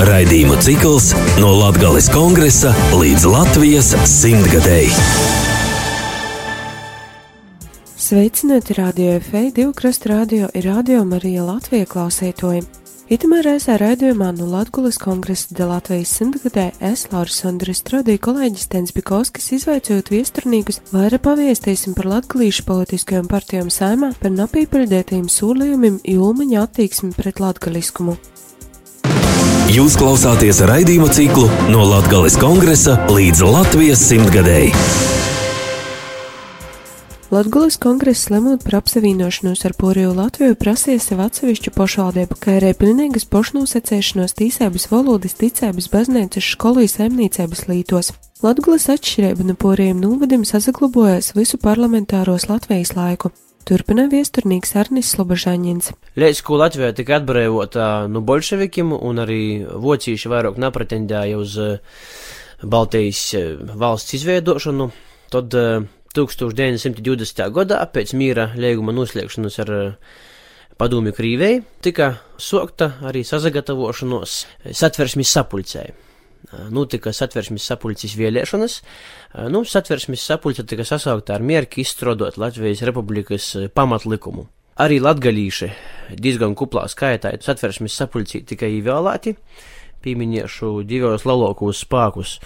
Raidījumu cikls no Latvijas kongresa līdz Latvijas simtgadēji. Sveicināti radio FE, divu krastu radio ir radio Marija Latvija klausētoji. Itamā reizē raidījumā no Latvijas kongresa de Latvijas simtgadē es, Lauris Andris, strādīju kolēģis Tens Bikovskis, izvaicojot viesturnīgus, vairāk paviestīsim par latgalīšu politiskajām partijām saimā, par napīpaļdētajiem sūlījumiem, jūlmaņa attieksmi pret latgaliskumu. Jūs klausāties raidījumu ciklu no Latvijas kongresa līdz Latvijas simtgadēji. Latvijas kongress lemot par apsavienošanos ar Poriju Latviju prasīja sev atsevišķu pašvaldību, kā arī pilnīgas pošnosacēšanos tīsēbas valodas, ticēbas baznīcas skolu saimniecības lītos. Latvijas atšķirība no Porijiem novadiem saglabājās visu parlamentāros Latvijas laiku. Turpina viesturnīgs Arnis Slobožāņins. Ko Latvijā tika atbrīvota no nu, bolševikiem un arī vocīši vairāk nepretendēja uz uh, Baltijas uh, valsts izveidošanu, tad uh, 1920. gadā pēc mīra līguma noslēgšanas ar padomju Krīvēju tika sokta arī sazagatavošanos satversmes sapulcēji notika satversmes sapulces vēlēšanas. Nu, satversmes sapulce tika sasaukta ar mērķi izstrādāt Latvijas Republikas pamatlikumu. Arī latgalīši diezgan kuplā skaitā satversmes sapulcī tika ievēlēti, pieminēšu divos lielākos spēkus.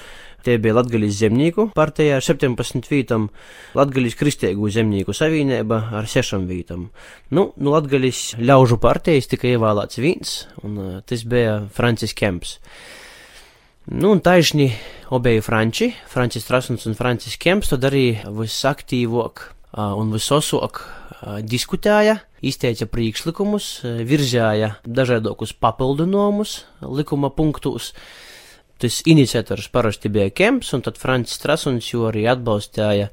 Tie bija Latvijas zemnieku partija ar 17 vītam, Latvijas kristīgo zemnieku savienība ar 6 vītam. Nu, nu Latvijas ļaužu partijas tika ievēlēts viens, un tas bija Francis Kemps. Nu, un taisni obeji Franči, Francis Trasuns un Francis Kemps, tad arī visaktīvāk un visosāk diskutēja, izteica priekšlikumus, virzēja dažādokus papildinājumus likuma punktus. Tas iniciators parasti bija Kemps, un tad Francis Trasuns jau arī atbalstīja,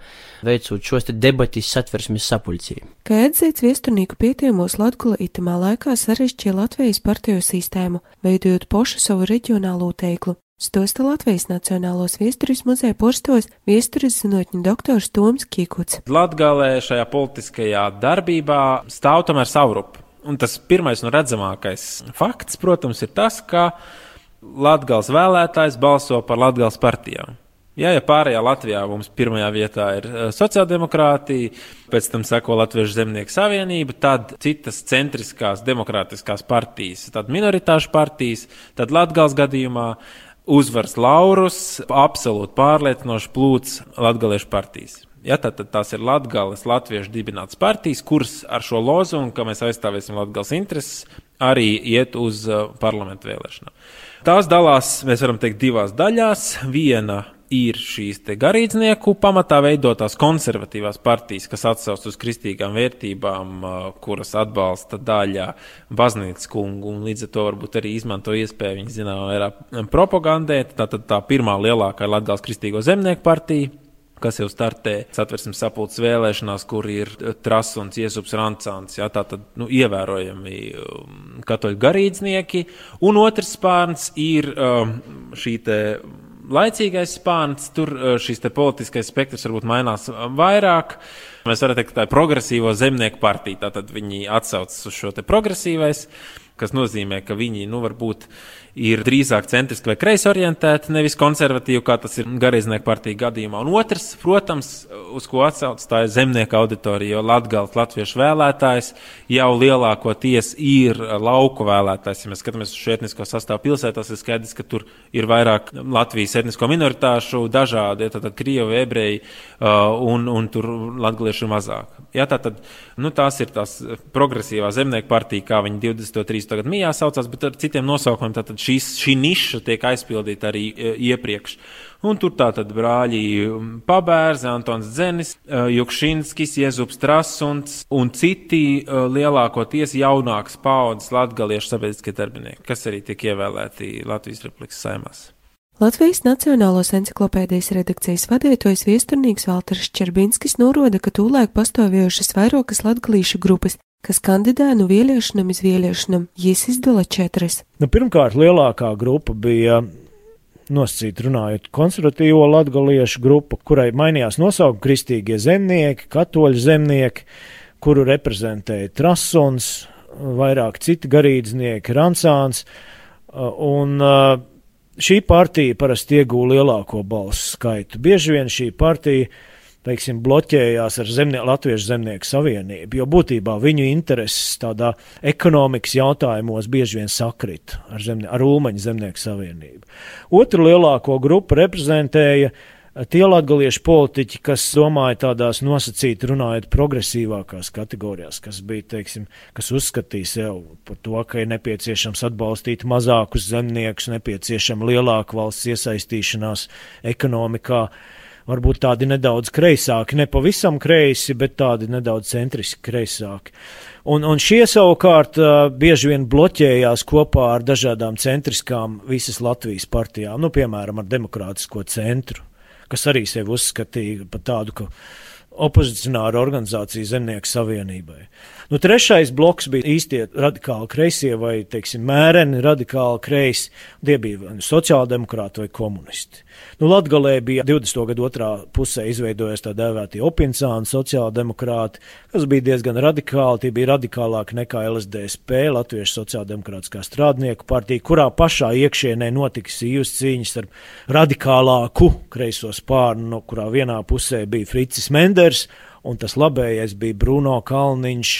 veicot šos te debatis satversmes sapulcī. Kā atzīts viesturnieku pietiemos Latgula itamā laikā sarežģīja Latvijas partiju sistēmu, veidojot pošu savu reģionālo teiklu. Stosta Latvijas Nacionālos viesturis muzeja porstos viesturis zinotņu doktors Toms Kīkuts. Latgalē šajā politiskajā darbībā stāv tomēr savrupa. Un tas pirmais un redzamākais fakts, protams, ir tas, ka Latgals vēlētājs balso par Latgals partijām. Jā, ja pārējā Latvijā mums pirmajā vietā ir eh, sociāldemokrātija, pēc tam seko Latviešu zemnieku savienība, tad citas centriskās demokrātiskās partijas, tad minoritāšu partijas, tad Latgals gadījumā uzvaras laurus, absolūti pārliecinoši plūts latgaliešu partijas. Ja, tad, tad tās ir Latvijas latviešu dibinātas partijas, kuras ar šo lozungu, ka mēs aizstāvēsim Latvijas intereses, arī iet uz uh, parlamentu vēlēšanām. Tās dalās, mēs varam teikt, divās daļās. Viena ir šīs garīdznieku pamatā veidotās konservatīvās partijas, kas atsauc uz kristīgām vērtībām, kuras atbalsta daļā baznīcas kungu, un līdz ar to varbūt arī izmanto iespēju viņu zināmā mērā propagandēt. Tātad tā pirmā lielākā ir Latgals kristīgo zemnieku partija, kas jau startē satversmes sapulces vēlēšanās, kur ir Trasuns, Iesups Rancāns, jā, tātad, nu, ievērojami katoļu garīdznieki, un otrs spārns ir šī te laicīgais spārns, tur eh, šis politiskais spektrs varbūt mainās eh, vairāk. Mēs varam teikt, ka tā ir progresīvo zemnieku partija. Tātad viņi atsaucas uz šo progresīvais, kas nozīmē, ka viņi, nu, varbūt ir drīzāk centriski vai kreisi orientēti, nevis konservatīvi, kā tas ir garīdznieku partiju gadījumā. Un otrs, protams, uz ko atsaucas, tā ir zemnieku auditorija, jo Latgals, latviešu vēlētājs jau lielākoties ir lauku vēlētājs. Ja mēs skatāmies uz šo etnisko sastāvu pilsētās, ir skaidrs, ka tur ir vairāk Latvijas etnisko minoritāšu, dažādi, ja, tātad Krievi, ebreji, uh, un, un tur latgaliešu mazāk. Ja, tātad, nu, tās ir tās progresīvā zemnieku partija, kā viņi 23. Gadu mijā saucās, bet ar citiem nosaukumiem. Tātad šis, šī niša tiek aizpildīta arī e, iepriekš. Un tur tātad brāļi Pabērzi, Antons Dzenis, e, Jukšinskis, Jezups Trasuns un citi e, lielākoties jaunākas paudzes latgaliešu sabiedriskie darbinieki, kas arī tiek ievēlēti Latvijas Republikas saimās. Latvijas Nacionālās encyklopēdijas redakcijas vadītājs viesturnīgs Valters Čerbinskis norāda, ka tūlēk pastāvējušas vairākas latgalīšu grupas, kas kandidē no vēlēšanām uz vēlēšanām, jis izdala četras. Nu, pirmkārt, lielākā grupa bija nosacīt runājot konservatīvo latgaliešu grupu, kurai mainījās nosaukumi kristīgie zemnieki, katoļu zemnieki, kuru reprezentēja Trasons, vairāk citi garīdznieki, Ransāns, Un šī partija parasti iegūta lielāko balsu skaitu. Bieži vien šī partija teiksim, bloķējās ar zemnie, Latviešu zemnieku savienību, jo būtībā viņu intereses tādā ekonomikas jautājumos bieži vien sakrit ar, zemnie, ar Ulmaņu zemnieku savienību. Otru lielāko grupu reprezentēja tie latgaliešu politiķi, kas domāja tādās nosacīti runājot progresīvākās kategorijās, kas bija, teiksim, kas uzskatīja sev par to, ka ir nepieciešams atbalstīt mazākus zemniekus, nepieciešama lielāka valsts iesaistīšanās ekonomikā. Uh, varbūt tādi nedaudz kreisāki, ne pavisam kreisi, bet tādi nedaudz centriski kreisāki. Un, un šie savukārt uh, bieži vien bloķējās kopā ar dažādām centriskām visas Latvijas partijām, nu, piemēram, ar demokrātisko centru, kas arī sevi uzskatīja par tādu, ka opozicionāru organizāciju Zemnieku savienībai. Nu, trešais bloks bija īstie radikāli kreisie vai, teiksim, mēreni radikāli kreisi. Tie bija sociāldemokrāti vai komunisti. Nu, Latgalē bija 20. gadu otrā pusē izveidojies tā dēvētie opinsāni sociāldemokrāti, kas bija diezgan radikāli. Tie bija radikālāki nekā LSDSP, Latviešu sociāldemokrātiskā strādnieku partija, kurā pašā iekšienē notika sīvas cīņas ar radikālāku kreiso spārnu, no kurā vienā pusē bija Fricis Menders, un tas labējais bija Bruno Kalniņš,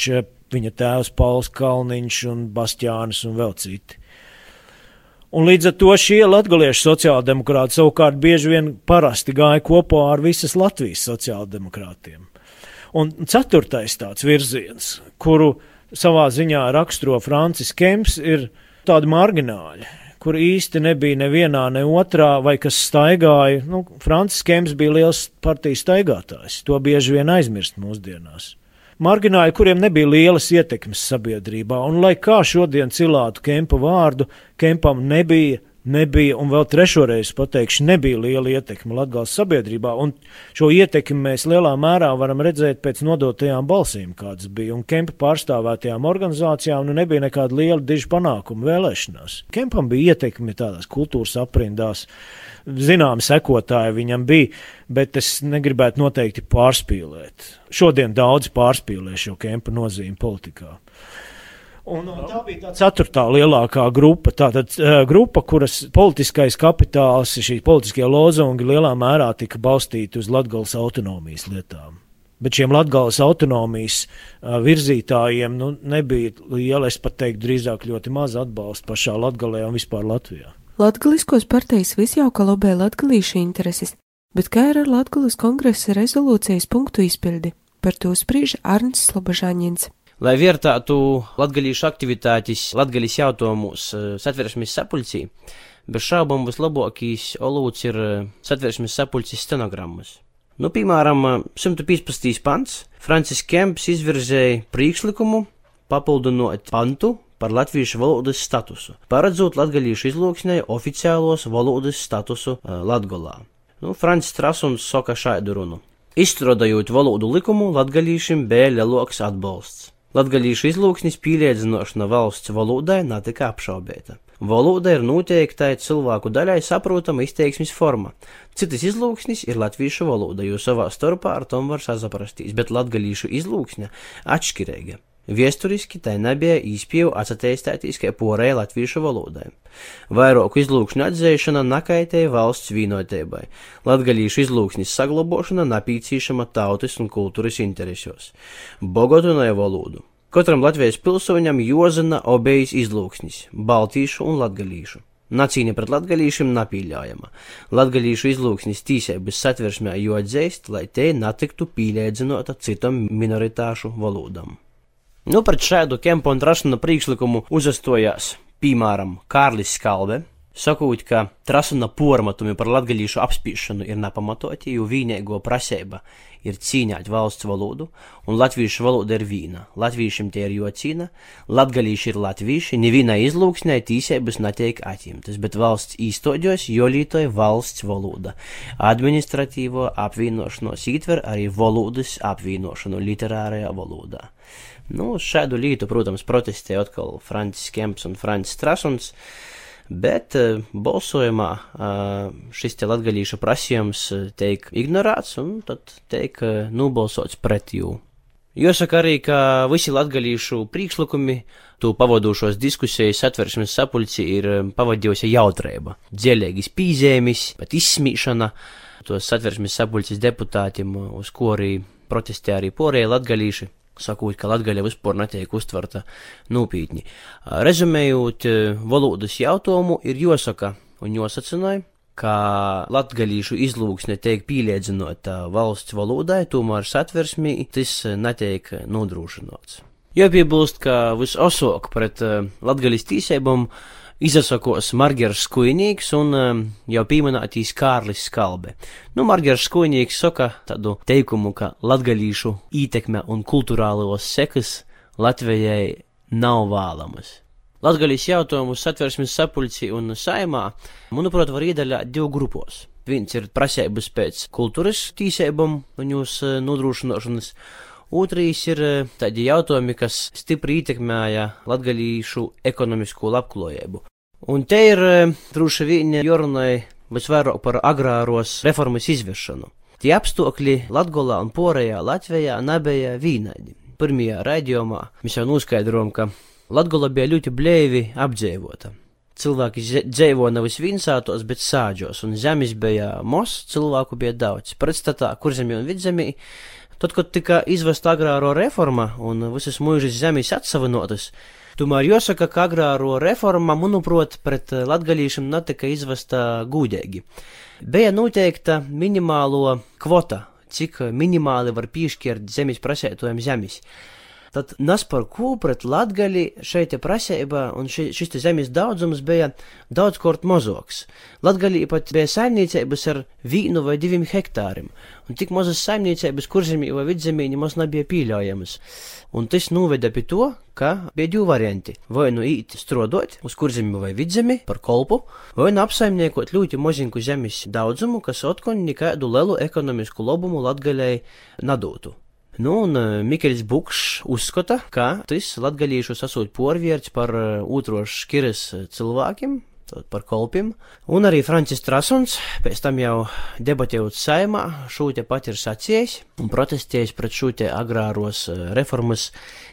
viņa tēvs Pauls Kalniņš un Bastiānis un vēl citi. Un līdz ar to šie latgaliešu sociāldemokrāti savukārt bieži vien parasti gāja kopā ar visas Latvijas sociāldemokrātiem. Un ceturtais tāds virziens, kuru savā ziņā raksturo Francis Kemps, ir tādi margināļi, kur īsti nebija nevienā, ne otrā, vai kas staigāja. Nu, Francis Kemps bija liels partijas staigātājs, to bieži vien aizmirst mūsdienās margināļi, kuriem nebija lielas ietekmes sabiedrībā, un lai kā šodien cilātu Kempa vārdu, Kempam nebija nebija, un vēl trešoreiz pateikšu, nebija liela ietekme Latgales sabiedrībā, šo ietekmi mēs lielā mērā varam redzēt pēc nodotajām balsīm, kādas bija, un Kempa pārstāvētajām organizācijām nu nebija nekāda liela diža panākuma vēlēšanās. Kempam bija ietekme tādās kultūras aprindās, zināmi sekotāji viņam bija, bet es negribētu noteikti pārspīlēt. Šodien daudz pārspīlē šo Kempa nozīmi politikā. Un, un tā bija tā ceturtā lielākā grupa. Tātad uh, grupa, kuras politiskais kapitāls, šī politiskie lozungi lielā mērā tika balstīti uz Latgales autonomijas lietām. Bet šiem latgāles autonomijas uh, virzītājiem nu, nebija liela, es pat teiktu, drīzāk ļoti maz atbalsta pašā Latgalē un vispār Latvijā. Latgaliskos partijas visjauka lobē latgalīšu intereses, bet kā ir ar Latgales kongresa rezolūcijas punktu izpildi? Par to spriež Arns Slobožāņins. Lai vērtātu latgalīšu aktivitātes latgalīs jautājumus eh, satversmes sapulcī, bez šaubām vislabākīs olūts ir eh, satversmes sapulces stenogrammas. Nu, piemēram, 115. Eh, pants Francis Kemps izvirzēja priekšlikumu papildinot pantu par latviešu valodas statusu, paredzot latgalīšu izlūksnei oficiālos valodas statusu Latgolā. Nu, Francis Trasuns saka šādu runu. Izstrādājot valodu likumu, latgalīšiem bija lielāks atbalsts. Latgalīšu izlūksnis pīliedzinošana valsts valodai netika apšaubēta. Valoda ir noteiktai cilvēku daļai saprotama izteiksmes forma. Citas izlūksnis ir latviešu valoda, jo savā starpā ar tom var sazaprastīs, bet latgalīšu izlūksne atšķirīga. Viesturiski tai nebija īspēju atsateistētīs kā porēja latviešu valodai. Vairāku izlūkšņu atzīšana nakaitēja valsts vienotībai. Latgalīšu izlūksnis saglabošana napīcīšama tautas un kultūras interesos. Bogotunoja valodu. Katram Latvijas pilsoņam jozina obejas izlūksnis - baltīšu un latgalīšu. Nacīņa pret latgalīšiem napīļājama. Latgalīšu izlūksnis tīsēbas satversmē jo atzīst, lai te netiktu pīļēdzinota citam minoritāšu valodam. Nu, pret šādu kempu un trašanu priekšlikumu uzastojās, piemēram, Kārlis Skalbe, sakot, ka trasuna pormatumi par latgalīšu apspīšanu ir nepamatoti, jo vienīgo prasība ir cīņāt valsts valodu, un latviešu valoda ir vīna. Latviešiem tie ir jocīna, latgalīši ir latvieši, nevienai izlūksnē tīsēbas netiek atņemtas, bet valsts īstoģos jolītoja valsts valoda. Administratīvo apvienošanos ietver arī valodas apvienošanu literārajā valodā. Nu, šādu lietu, protams, protestēja atkal Francis Kemps un Francis Trasuns, bet uh, balsojumā uh, šis te latgalīšu prasījums uh, tiek ignorēts un tad uh, nobalsots pret jū. Jāsaka arī, ka visi latgalīšu priekšlikumi, tu pavadošos diskusijas satversmes sapulci ir pavadījusi jautrība, dziļīgas pīzēmis, pat izsmīšana, tos satversmes sapulcis deputātiem, uz ko arī protestē arī porēja latgalīši, sakot, ka latgaļa vispār netiek uztverta nopietni. Rezumējot uh, valodas jautājumu, ir jāsaka un jāsacināja, ka latgalīšu izlūksne tiek pieliedzinota valsts valodai, tomēr satversmī tas netiek nodrošināts. Jāpiebilst, ka visosok pret uh, latgaļas tīsībām izsakos Margers Skujnīgs un uh, jau pieminētīs Kārlis Skalbe. Nu, Margers Skujnīgs saka tādu teikumu, ka latgaļīšu ītekme un kulturālos sekas Latvijai nav vēlamas. Latgaļas jautājumu satversmes sapulci un saimā, manuprāt, var iedalīt divu grupos. Viens ir prasības pēc kultūras tīsībām un jūs nodrošināšanas. Otrs ir tādi jautājumi, kas stipri ietekmēja latgaļīšu ekonomisko labklājību. Un te ir droši vien jorunai visvairāk par agrāros reformas izvēršanu. Tie apstākļi Latgolā un Porejā Latvijā nebija vīnaidi. Pirmajā raidījumā mēs jau noskaidrojam, ka Latgola bija ļoti blēvi apdzīvota. Cilvēki dzīvo nevis vinsātos, bet sāģos, un zemes bija mos, cilvēku bija daudz. Pretstatā kurzemī un vidzemī, tad, kad tika izvesta agrāro reforma un visas mūžas zemes atsavinotas, tomēr jāsaka, ka agrāro reforma, manuprāt, pret latgalīšiem netika izvesta gūdīgi. Bija noteikta minimālo kvota, cik minimāli var piešķirt zemes prasētojiem zemes. Tad nas par ko pret latgali šeit prasība un ši, šis zemes daudzums bija daudz kort mozoks. Latgali pat bija saimniecības ar vīnu vai diviem hektāriem, un tik mazas saimniecības kurzemī vai vidzemī nemaz nebija pieļaujamas. Un tas noveda pie to, ka bija divi varianti. Vai nu īt strodot uz kurzemi vai vidzemi par kolpu, vai nu apsaimniekot ļoti mazinku zemes daudzumu, kas otkon nekādu lielu ekonomisku labumu latgaļai nadūtu. Nu, un uh, Mikls Bukšs uzskata, ka tas latgaļīšus esot porvierts par uh, otros škiras cilvēkiem, par kolpiem, un arī Francis Trasuns, pēc tam jau debatējot saimā, šūte pat ir sacījis un protestējis pret šūte agrāros reformas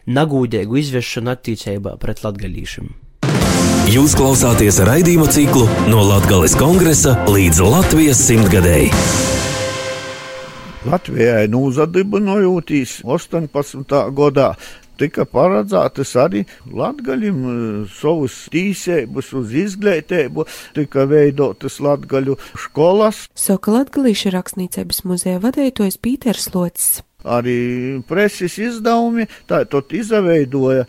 nagūdēgu izvešanu attīcībā pret latgaļīšiem. Jūs klausāties raidījuma ciklu no Latgales kongresa līdz Latvijas simtgadēji. Latvijai nūzadibinojotīs 18. gadā tika paredzētas arī latgaļiem savus tīsēbus uz izglītību, tika veidotas latgaļu skolas. Soka latgalīša rakstniecības muzeja vadītājs Pīters Locis. Arī preses izdevumi tātad izveidoja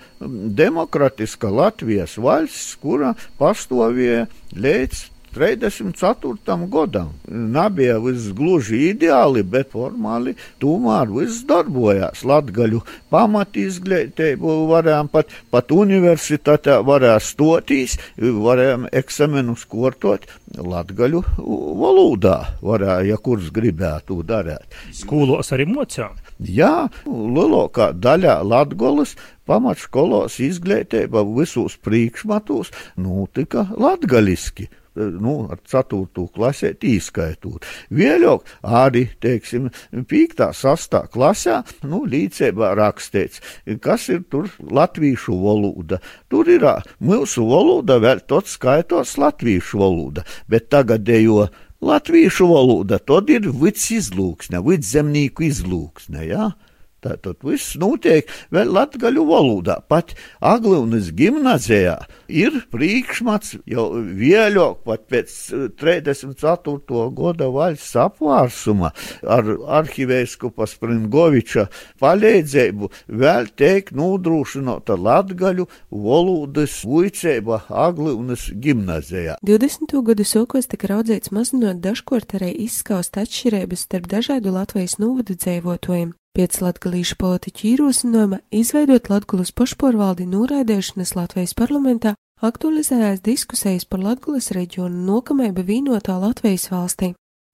demokratiska Latvijas valsts, kura pastāvēja līdz 34. gadam. Nebija viss gluži ideāli, bet formāli tomēr viss darbojās. Latgaļu pamatizglītību varējām pat, pat universitātē varēja stotīs, varējām eksaminus kortot latgaļu valodā, varēja, ja kurš gribētu darīt. Skolos arī mocām. Jā, lielākā daļā latgolas pamatskolos izglītība visos priekšmatos notika latgaļiski nu, ar 4. klasē īskaitot. Vēlāk arī, teiksim, 5. 6. klasē, nu, līdzībā rakstīts, kas ir tur latviešu valoda. Tur ir mūsu valoda vēl tot skaitos latviešu valoda, bet tagadējo latviešu valoda, tad ir vids izlūksne, vids zemnieku izlūksne, jā. Ja? Tātad viss notiek vēl latgaļu valodā. Pat Aglūnas gimnazijā ir priekšmats jau vēļāk, pat pēc 34. Eh, gada valsts apvārsuma ar arhivēskupa Springoviča palīdzību vēl tiek nodrošināta latgaļu valodas vuicība Aglūnas gimnazijā. 20. gadu sokos tika raudzīts mazinot dažkort arī izskaust atšķirības starp dažādu Latvijas novadu dzīvotājiem. Pēc latgalīšu politiķu ierosinājuma izveidot Latgulas pašpārvaldi noraidīšanas Latvijas parlamentā aktualizējās diskusijas par Latgulas reģionu nokamēba vienotā Latvijas valstī.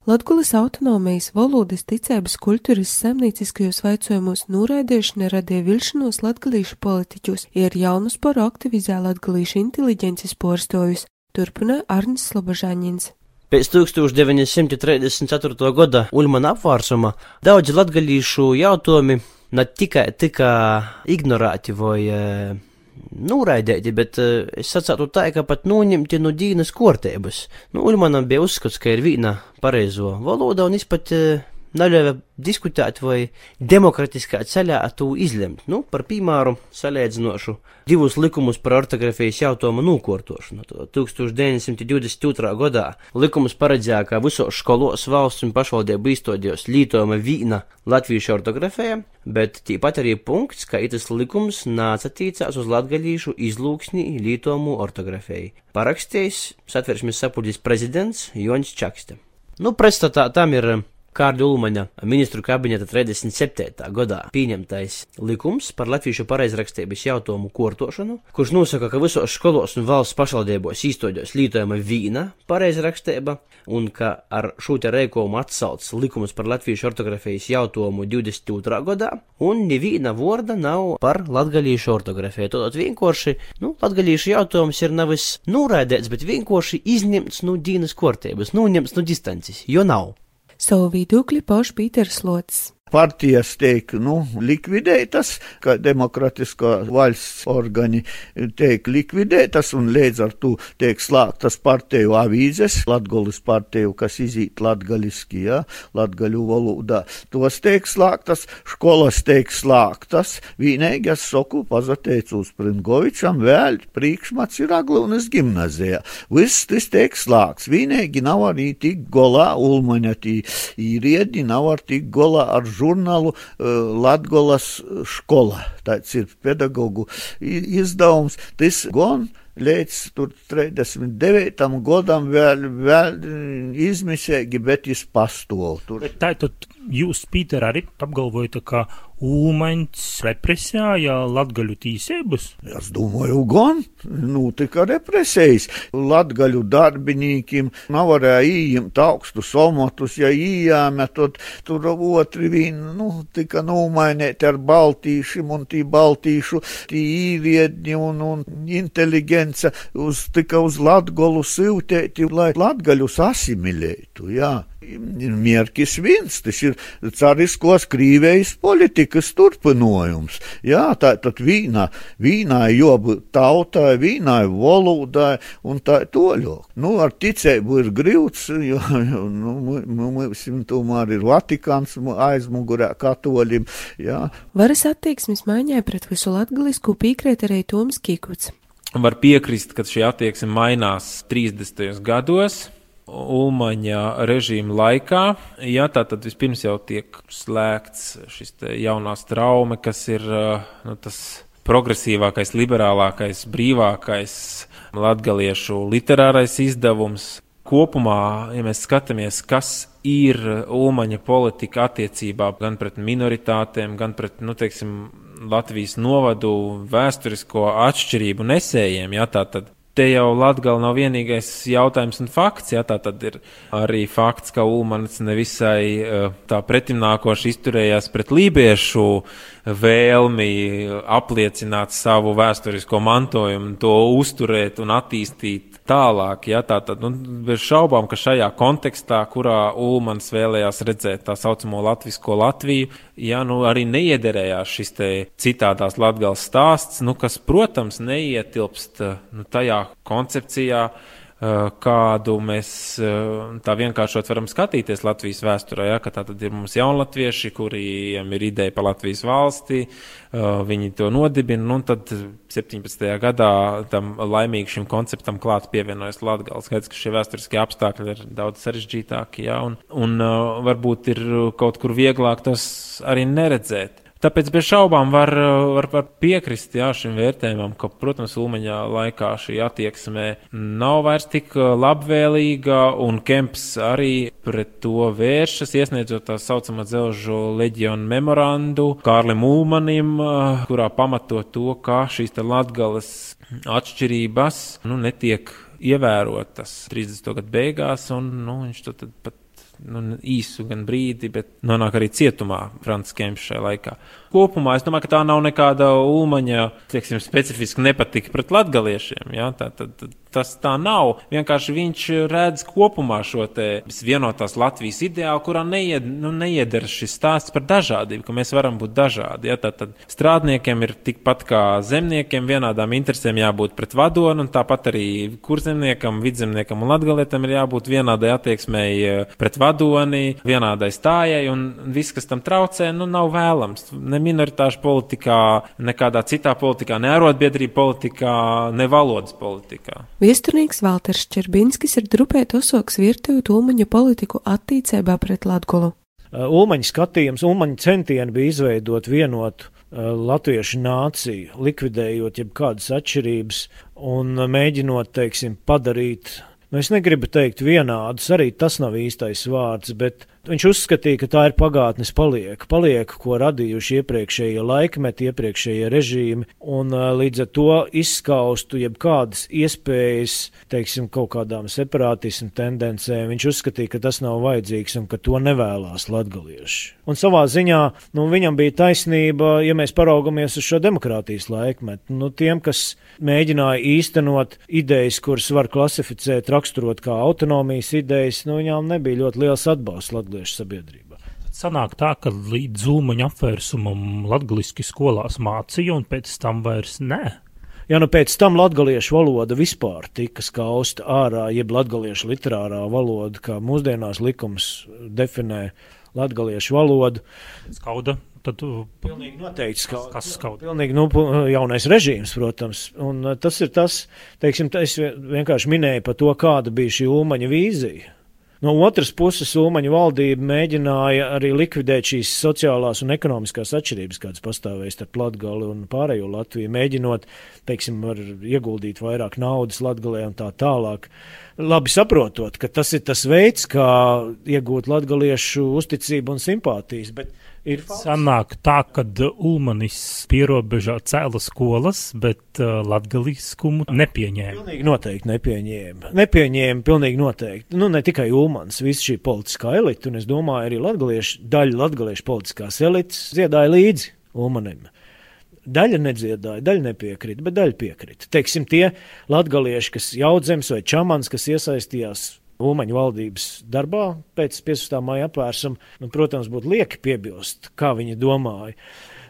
Latgulas autonomijas, valodas, ticības, kultūras, saimnieciskajos vaicojumos noraidīšana radīja vilšanos latgalīšu politiķus, ir jaunus par aktivizē latgalīšu inteliģences porstojus, turpina Arnis Slobožāņins. Pēc 1934. gada Ulmana apvārsuma daudzi latgaļīšu jautājumi ne tikai tika ignorēti vai uh, noraidīti, bet uh, es sacītu tā, ka pat noņemti no dīnas kortēbas. Nu, Uļmanam bija uzskats, ka ir viena pareizo valoda, un es neļauj diskutēt vai demokratiskā ceļā to izlemt. Nu, par piemēru salīdzinošu divus likumus par ortografijas jautājumu nokārtošanu. 1922. gadā likums paredzēja, ka visos skolos valsts un pašvaldību izstādījos lītojama vīna latviešu ortografija, bet tīpat arī punkts, ka itas likums nāca tīcās uz latgalīšu izlūksni lītojumu ortografijai. Parakstījis satversmes sapulģis prezidents Joņš Čakste. Nu, pretstatā tam ir Kārļa Ulmaņa ministru kabineta 37. gadā pieņemtais likums par latviešu pareizrakstības jautājumu kortošanu, kurš nosaka, ka visos skolos un valsts pašvaldībos īstoģos lītojama vīna pareizrakstība, un ka ar šo te reikumu atsauc likumus par latviešu ortografijas jautājumu 22. gadā, un neviena vorda nav par latgalīšu ortografiju. Todot vienkārši, nu, latgalīšu jautājums ir nevis noraidēts, bet vienkārši izņemts no dīnas kortības, noņemts no distances, jo nav. Savu viedokli pauž Pīters Lots partijas tiek nu, likvidētas, kā demokratiskā valsts organi tiek likvidētas, un līdz ar to tiek slēgtas partiju avīzes, latgolis partiju, kas izīt latgaliski, ja, latgaļu valodā. Tos tiek slēgtas, skolas tiek slēgtas, vienīgi es saku, pazateicu uz Pringovičam, vēl priekšmats ir Aglūnas gimnazijā. Viss tas tiek slēgts, vienīgi nav arī tik golā, ulmaņa tī īriedi, nav arī tik golā ar žurnālu uh, Latgolas skola. Tāds ir pedagoģu izdevums. Tas gan līdz 39. gadam vēl, vēl izmisēgi, bet viņš pastāv tur. Bet tā tad jūs, Pīter, arī apgalvojat, ka Ulmaņs represēja latgaļu tīsības? Es domāju, gan, nu, tika represējas. Latgaļu darbinīkiem nav varēja ījimt augstus omotus, ja ījāme, tad tur otri vien, nu, tika nomainēti ar baltīšiem un tī baltīšu, tī īviedņi un, un inteligence uz, tika uz latgolu siltēti, lai latgaļus asimilētu, jā mierkis viens, tas ir cariskos krīvējas politikas turpinājums. Jā, tā tad vīnā, vīnā jobūt tautai, vīnā valodai un tā toļok. Nu, ar ticēbu ir grūts, jo, jo nu, mums tomēr ir Vatikāns aizmugurē katoļiem, jā. Varas attieksmes maiņai pret visu latgalisku piekrēt arī Toms Kikuts. Var piekrist, ka šī attieksme mainās 30. gados, Ulmaņa režīma laikā. Jā, tā tad vispirms jau tiek slēgts šis jaunās traume, kas ir nu, tas progresīvākais, liberālākais, brīvākais latgaliešu literārais izdevums. Kopumā, ja mēs skatāmies, kas ir Ulmaņa politika attiecībā gan pret minoritātēm, gan pret, nu, teiksim, Latvijas novadu vēsturisko atšķirību nesējiem, jā, tā tad te jau Latgala nav vienīgais jautājums un fakts, jā, tā tad ir arī fakts, ka Ulmans nevisai eh, tā pretimnākoši izturējās pret lībiešu vēlmi apliecināt savu vēsturisko mantojumu, to uzturēt un attīstīt tālāk. Ja, tā tad, nu, bez šaubām, ka šajā kontekstā, kurā Ulmans vēlējās redzēt tā saucamo latvisko Latviju, ja, nu, arī neiederējās šis citādās latgals stāsts, nu, kas, protams, neietilpst nu, tajā koncepcijā, kādu mēs eh, tā vienkāršot varam skatīties Latvijas vēsturē, ja, ka tā tad ir mums jaunatvieši, kuriem ir ideja par Latvijas valsti, eh, viņi to nodibina, nu, un tad 17. gadā tam laimīgi šim konceptam klāt pievienojas Latgals. Skaidrs, ka šie vēsturiskie apstākļi ir daudz sarežģītāki, ja, un, un varbūt ir kaut kur vieglāk tos arī neredzēt. Tāpēc bez šaubām var, var, var piekrist jā, šim vērtējumam, ka, protams, Ulmaņā laikā šī attieksme nav vairs tik labvēlīga, un Kemps arī pret to vēršas, iesniedzot tā saucamā dzelžu leģionu memorandu Kārlim Ulmanim, kurā pamato to, ka šīs te latgales atšķirības nu, netiek ievērotas 30. gadu beigās, un nu, viņš to tad pat nu, īsu gan brīdi, bet nonāk arī cietumā Francis Kemps šajā laikā. Kopumā es domāju, ka tā nav nekāda ulmaņa, teiksim, specifiska nepatika pret latgaliešiem. Ja? Tā, tā, tā, tas tā nav. Vienkārši viņš redz kopumā šo vienotās Latvijas ideālu, kurā neied, nu, neieder šis stāsts par dažādību, ka mēs varam būt dažādi. Ja? Tad, tad strādniekiem ir tikpat kā zemniekiem vienādām interesēm jābūt pret vadonu, un tāpat arī kurzemniekam, vidzemniekam un latgalietam ir jābūt vienādai attieksmei pret vadoni, vienādai stājai, un viss, kas tam traucē, nu, nav vēlams. Ne minoritāšu politikā, nekādā citā politikā, ne arotbiedrība politikā, ne valodas politikā. Viesturnieks Valters Čerbinskis ir drupēt osoks virtuvi tūmaņu politiku attīcībā pret Latgulu. Uh, Ulmaņa skatījums, Ulmaņa centieni bija izveidot vienotu latviešu nāciju, likvidējot jebkādas atšķirības un mēģinot, teiksim, padarīt, nu es negribu teikt vienādus, arī tas nav īstais vārds, bet Viņš uzskatīja, ka tā ir pagātnes palieka, palieka, ko radījuši iepriekšējie laikmeti, iepriekšējie režīmi, un līdz ar to izskaustu jebkādas iespējas, teiksim, kaut kādām separātismu tendencēm. Viņš uzskatīja, ka tas nav vajadzīgs un ka to nevēlās latgalieši. Un savā ziņā, nu, viņam bija taisnība, ja mēs paraugamies uz šo demokrātijas laikmetu. Nu, tiem, kas mēģināja īstenot idejas, kuras var klasificēt, raksturot kā autonomijas idejas, nu, viņām nebija ļoti liels atbalsts latgalieši latviešu sabiedrībā. Sanāk tā, ka līdz zūmaņa apvērsumam latgaliski skolās mācīja un pēc tam vairs nē. Ja nu pēc tam latviešu valoda vispār tika skausta ārā, jeb latviešu literārā valoda, kā mūsdienās likums definē latviešu valodu. Skauda, tad pilnīgi noteikti skauda. Kas skauda? Pilnīgi nu, jaunais režīms, protams. Un tas ir tas, teiksim, es vienkārši minēju par to, kāda bija šī Ulmaņa vīzija. No otras puses, Ulmaņa valdība mēģināja arī likvidēt šīs sociālās un ekonomiskās atšķirības, kādas pastāvēja starp Latgali un pārējo Latviju, mēģinot, teiksim, ieguldīt vairāk naudas Latgalē un tā tālāk. Labi saprotot, ka tas ir tas veids, kā iegūt latgaliešu uzticību un simpātijas, bet Ir sanāk tā, ka Ulmanis pierobežā cēla skolas, bet uh, latgaliskumu nepieņēma. Pilnīgi noteikti nepieņēma. Nepieņēma pilnīgi noteikti. Nu, ne tikai Ulmans, visa šī politiskā elita, un es domāju, arī latgaliešu, daļa latgaliešu politiskās elites dziedāja līdzi Ulmanim. Daļa nedziedāja, daļa nepiekrita, bet daļa piekrita. Teiksim, tie latgalieši, kas jaudzems vai čamans, kas iesaistījās Ulmaņa valdības darbā pēc 15. māja apvērsuma, nu, protams, būtu lieki piebilst, kā viņi domāja.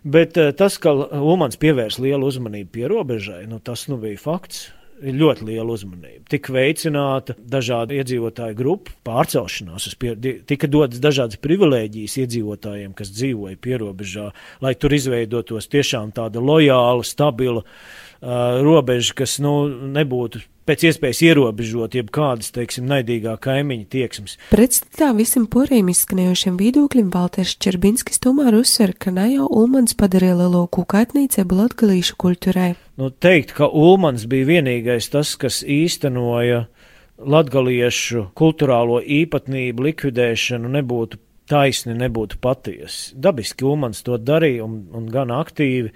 Bet eh, tas, ka Ulmans pievērs lielu uzmanību pierobežai, nu, tas nu bija fakts. Ļoti liela uzmanība. Tika veicināta dažādu iedzīvotāju grupu pārcelšanās, pie, tika dotas dažādas privilēģijas iedzīvotājiem, kas dzīvoja pierobežā, lai tur izveidotos tiešām tāda lojāla, stabila uh, robeža, kas nu, nebūtu pēc iespējas ierobežot jebkādas, teiksim, naidīgā kaimiņa tieksmes. Pretstatā visam poriem izskanējošiem viedokļiem Valters Čerbinskis tomēr uzsver, ka ne jau Ulmans padarīja lielo kūkaitnīcību latgalīšu kultūrē. Nu, teikt, ka Ulmans bija vienīgais tas, kas īstenoja latgaliešu kultūrālo īpatnību likvidēšanu, nebūtu taisni, nebūtu patiesi. Dabiski Ulmans to darīja un, un gan aktīvi.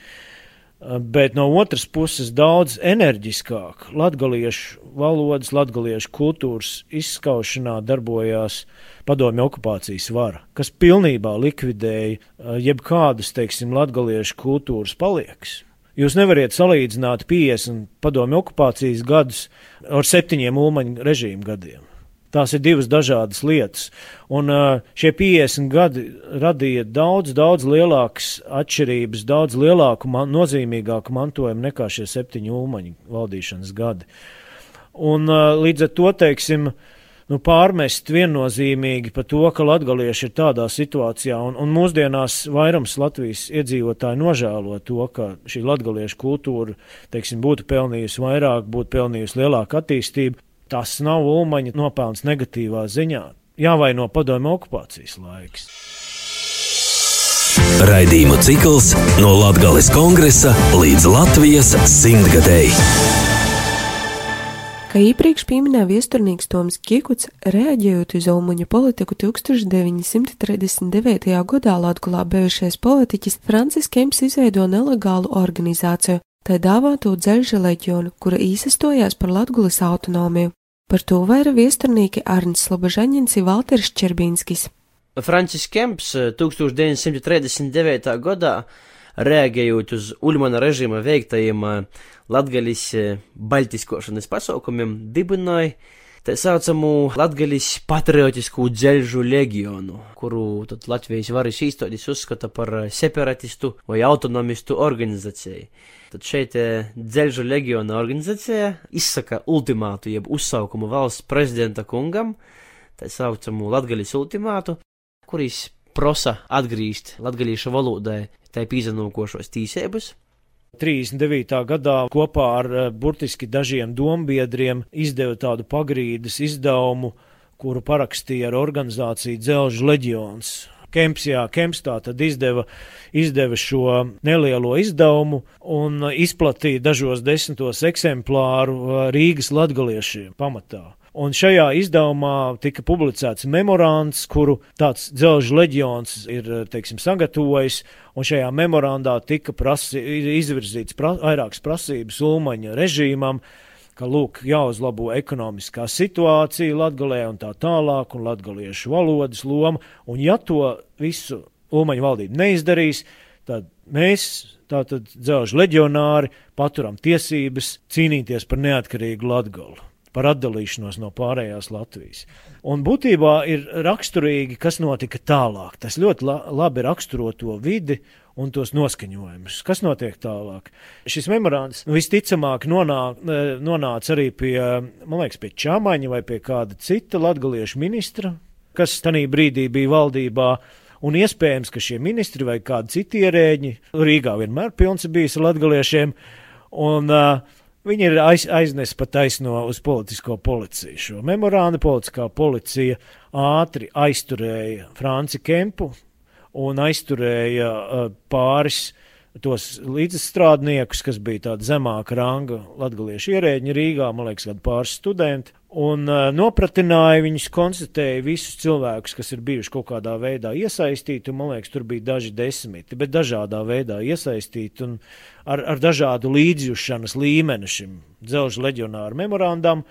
Bet no otras puses, daudz enerģiskāk latgaliešu valodas, latgaliešu kultūras izskaušanā darbojās padomju okupācijas vara, kas pilnībā likvidēja eh, jebkādas, teiksim, latgaliešu kultūras paliekas. Jūs nevariet salīdzināt 50 padomju okupācijas gadus ar septiņiem ulmaņu režīmu gadiem. Tās ir divas dažādas lietas. Un šie 50 gadi radīja daudz, daudz lielākas atšķirības, daudz lielāku, man, nozīmīgāku mantojumu nekā šie septiņu ulmaņu valdīšanas gadi. Un līdz ar to, teiksim, nu, pārmest viennozīmīgi par to, ka latgalieši ir tādā situācijā, un, un mūsdienās vairums Latvijas iedzīvotāji nožēlo to, ka šī latgaliešu kultūra, teiksim, būtu pelnījusi vairāk, būtu pelnījusi lielāku attīstību. Tas nav Ulmaņa nopelns negatīvā ziņā. Jāvaino padomju okupācijas laiks. Raidījumu cikls no Latvijas kongresa līdz Latvijas simtgadēji. Kā iepriekš pieminēja viesturnieks Toms Kiekuts, reaģējot uz Ulmuņa politiku 1939. gadā Latgulā bijušais politiķis Francis Kems izveido nelegālu organizāciju, tā dāvāto dzelža leģionu, kura īsastojās par Latgulas autonomiju. Par to vaira viesturnieki Arnis Slobožaņins un Valteris Čerbīnskis. Francis Kemps 1939. gadā, reaģējot uz Ulmana režīma veiktajiem Latgalis baltiskošanas pasaukumiem, dibināja tā saucamu Latgalis patriotisku dzelžu legionu, kuru Latvijas varas īstotis uzskata par separatistu vai autonomistu organizāciju. Tad šeit dzelžu legiona organizācija izsaka ultimātu, jeb uzsaukumu valsts prezidenta kungam, tā saucamu Latgalis ultimātu, kuris prosa atgriezt latgalīšu valodai tai pīzanūkošos tīsēbus, 39. gadā kopā ar eh, burtiski dažiem dombiedriem izdeva tādu pagrīdes izdevumu, kuru parakstīja ar organizāciju Dzelžu leģions. Kemps, jā, Kemps tā tad izdeva, izdeva šo nelielo izdevumu un izplatīja dažos desmitos eksemplāru eh, Rīgas latgaliešiem pamatā. Un šajā izdevumā tika publicēts memorands, kuru tāds dzelžu leģions ir teiksim, sagatavojis, un šajā memorandā tika prasi, izvirzīts pra, vairākas prasības Ulmaņa režīmam, ka lūk, jāuzlabo ekonomiskā situācija Latgalē un tā tālāk, un latgaliešu valodas loma, un ja to visu Ulmaņa valdība neizdarīs, tad mēs, tātad dzelžu leģionāri, paturam tiesības cīnīties par neatkarīgu Latgalu par atdalīšanos no pārējās Latvijas. Un būtībā ir raksturīgi, kas notika tālāk. Tas ļoti la labi raksturo to vidi un tos noskaņojumus. Kas notiek tālāk? Šis memorands visticamāk nonāk, nonāca arī pie, man liekas, pie Čāmaņa vai pie kāda cita latgaliešu ministra, kas tanī brīdī bija valdībā. Un iespējams, ka šie ministri vai kādi citi ierēģi, Rīgā vienmēr pilns bijis ar latgaliešiem, un uh, Viņi ir aiz, aiznes pat taisno uz politisko policiju. Šo memorandu politiskā policija ātri aizturēja Franci Kempu un aizturēja uh, pāris tos līdzstrādniekus, kas bija tāda zemāka ranga latgaliešu ierēģi Rīgā, man liekas, kādi pāris studenti, un uh, nopratināja viņus, konstatēja visus cilvēkus, kas ir bijuši kaut kādā veidā iesaistīti, un man liekas, tur bija daži desmiti, bet dažādā veidā iesaistīti un ar, ar dažādu līdzjušanas līmeni šim dzelžu leģionāru memorandam.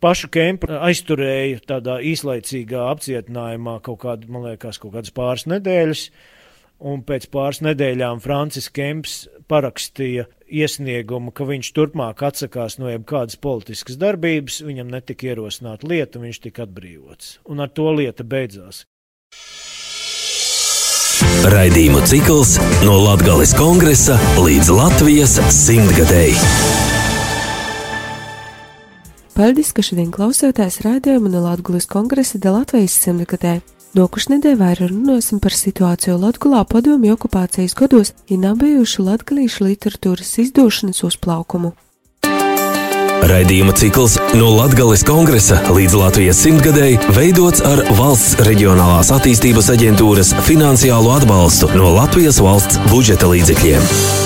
Pašu kempu aizturēja tādā īslaicīgā apcietinājumā kaut kādu, liekas, kaut kādas pāris nedēļas. Uh, un pēc pāris nedēļām Francis Kemps parakstīja iesniegumu, ka viņš turpmāk atsakās no jebkādas politiskas darbības, viņam netika ierosināta lieta, viņš tika atbrīvots. Un ar to lieta beidzās. Raidījumu cikls no Latgales kongresa līdz Latvijas simtgadēji. Paldies, ka šodien klausāties raidījumu no Latvijas kongresa de Latvijas simtgadēji. Nākošnedēļ vairāk runāsim par situāciju Latgulā padomju okupācijas gados, bijuši latgalīšu literatūras izdošanas uzplaukumu. Raidījuma cikls no Latgales kongresa līdz Latvijas simtgadēji veidots ar valsts reģionālās attīstības aģentūras finansiālo atbalstu no Latvijas valsts budžeta līdzekļiem.